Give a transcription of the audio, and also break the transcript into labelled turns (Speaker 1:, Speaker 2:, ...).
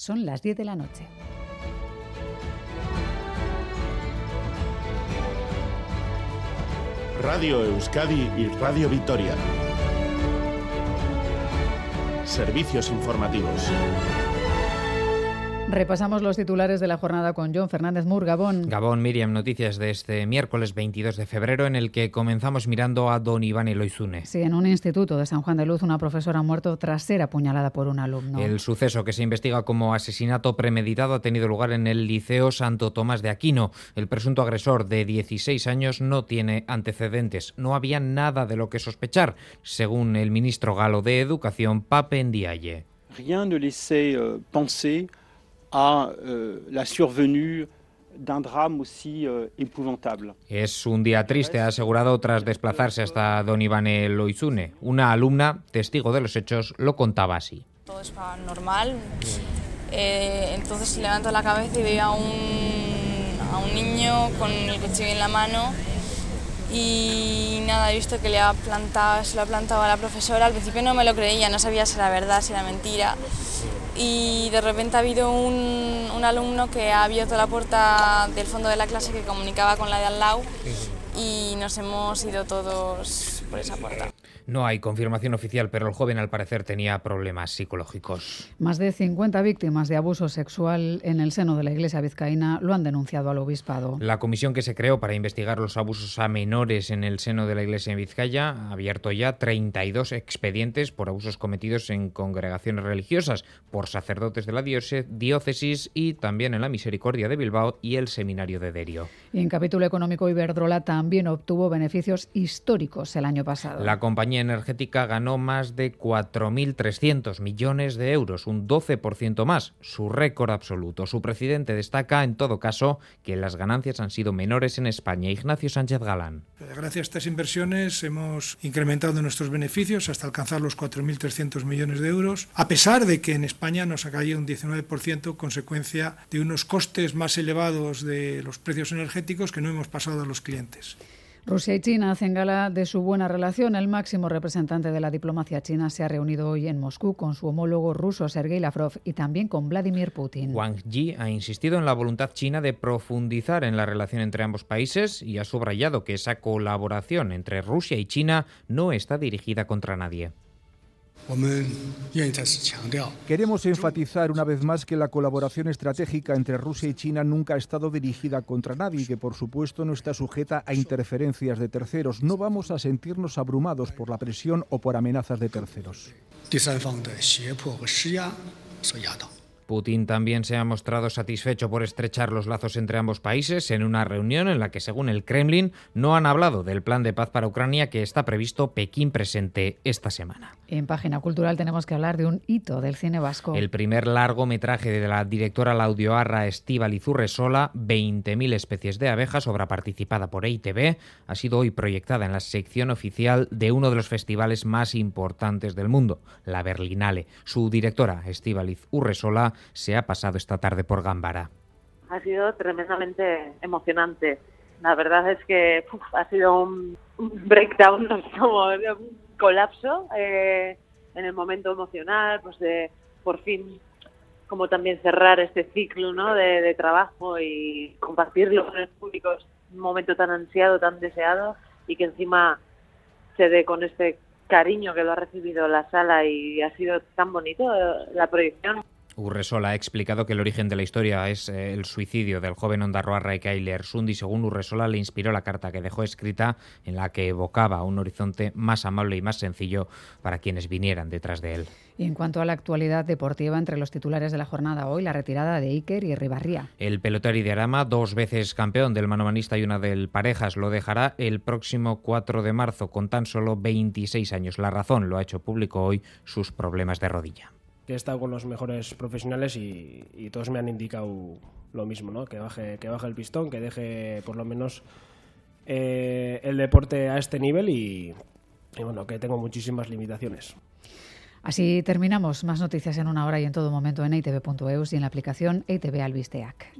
Speaker 1: Son las 10 de la noche.
Speaker 2: Radio Euskadi y Radio Vitoria. Servicios informativos.
Speaker 1: Repasamos los titulares de la jornada con John Fernández Mur, Gabón.
Speaker 3: Gabón, Miriam, noticias de este miércoles 22 de febrero en el que comenzamos mirando a don Iván Eloizune.
Speaker 1: Sí, en un instituto de San Juan de Luz una profesora ha muerto tras ser apuñalada por un alumno.
Speaker 3: El suceso que se investiga como asesinato premeditado ha tenido lugar en el Liceo Santo Tomás de Aquino. El presunto agresor de 16 años no tiene antecedentes. No había nada de lo que sospechar, según el ministro galo de Educación, Pape Ndiaye.
Speaker 4: Rien ne laissait euh, penser a euh, la survenue d'un drame aussi euh, épouvantable.
Speaker 3: Es un día triste, ha asegurado tras desplazarse hasta Don Ivane Loizune. Una alumna, testigo de los hechos, lo contaba así.
Speaker 5: Todo es normal. Eh, entonces levanto la cabeza y veo a un, a un niño con el cuchillo en la mano y nada, he visto que le ha plantado, se lo ha plantado a la profesora. Al principio no me lo creía, no sabía si era verdad, si era mentira y de repente ha habido un, un, alumno que ha abierto la puerta del fondo de la clase que comunicaba con la de al lado y nos hemos ido todos por esa puerta.
Speaker 3: No hay confirmación oficial, pero el joven al parecer tenía problemas psicológicos.
Speaker 1: Más de 50 víctimas de abuso sexual en el seno de la Iglesia vizcaína lo han denunciado al obispado.
Speaker 3: La comisión que se creó para investigar los abusos a menores en el seno de la Iglesia en Vizcaya ha abierto ya 32 expedientes por abusos cometidos en congregaciones religiosas, por sacerdotes de la diócesis y también en la Misericordia de Bilbao y el Seminario de Derio.
Speaker 1: Y en capítulo económico, Iberdrola también obtuvo beneficios históricos el año pasado.
Speaker 3: La compañía energética ganó más de 4.300 millones de euros, un 12% más, su récord absoluto. Su presidente destaca, en todo caso, que las ganancias han sido menores en España. Ignacio Sánchez Galán.
Speaker 6: Gracias a estas inversiones hemos incrementado nuestros beneficios hasta alcanzar los 4.300 millones de euros, a pesar de que en España nos ha caído un 19% consecuencia de unos costes más elevados de los precios energéticos que no hemos pasado a los clientes.
Speaker 1: Rusia y China hacen gala de su buena relación. El máximo representante de la diplomacia china se ha reunido hoy en Moscú con su homólogo ruso Sergei Lavrov y también con Vladimir Putin.
Speaker 3: Wang Yi ha insistido en la voluntad china de profundizar en la relación entre ambos países y ha subrayado que esa colaboración entre Rusia y China no está dirigida contra nadie.
Speaker 7: Queremos enfatizar una vez más que la colaboración estratégica entre Rusia y China nunca ha estado dirigida contra nadie y que por supuesto no está sujeta a interferencias de terceros. No vamos a sentirnos abrumados por la presión o por amenazas de terceros.
Speaker 3: Putin también se ha mostrado satisfecho por estrechar los lazos entre ambos países en una reunión en la que, según el Kremlin, no han hablado del plan de paz para Ucrania que está previsto Pekín presente esta semana.
Speaker 1: En página cultural tenemos que hablar de un hito del cine vasco.
Speaker 3: El primer largometraje de la directora Laudioarra Estíbal Izurresola, 20.000 especies de abejas, obra participada por EITB, ha sido hoy proyectada en la sección oficial de uno de los festivales más importantes del mundo, la Berlinale. Su directora, Estíbaliz Urresola, se ha pasado esta tarde por Gambara.
Speaker 8: Ha sido tremendamente emocionante. La verdad es que ha sido un, breakdown, como un colapso eh, en el momento emocional, pues de por fin como también cerrar este ciclo ¿no? de, trabajo y compartirlo con el público un momento tan ansiado, tan deseado y que encima se dé con este cariño que lo ha recibido la sala y ha sido tan bonito eh, la proyección.
Speaker 3: Urresola ha explicado que el origen de la historia es eh, el suicidio del joven ondarroa Raikaile Sundi. Según Urresola, le inspiró la carta que dejó escrita en la que evocaba un horizonte más amable y más sencillo para quienes vinieran detrás de él.
Speaker 1: Y en cuanto a la actualidad deportiva, entre los titulares de la jornada hoy, la retirada de Iker y Ribarría.
Speaker 3: El pelotari de Arama, dos veces campeón del manomanista y una del parejas, lo dejará el próximo 4 de marzo con tan solo 26 años. La razón lo ha hecho público hoy sus problemas de rodilla
Speaker 9: he estado con los mejores profesionales y, todos me han indicado lo mismo, ¿no? Que baje, que baje el pistón, que deje por lo menos eh, el deporte a este nivel y, bueno, que tengo muchísimas limitaciones.
Speaker 1: Así terminamos. Más noticias en una hora y en todo momento en itv.eus y en la aplicación ITV Albisteac.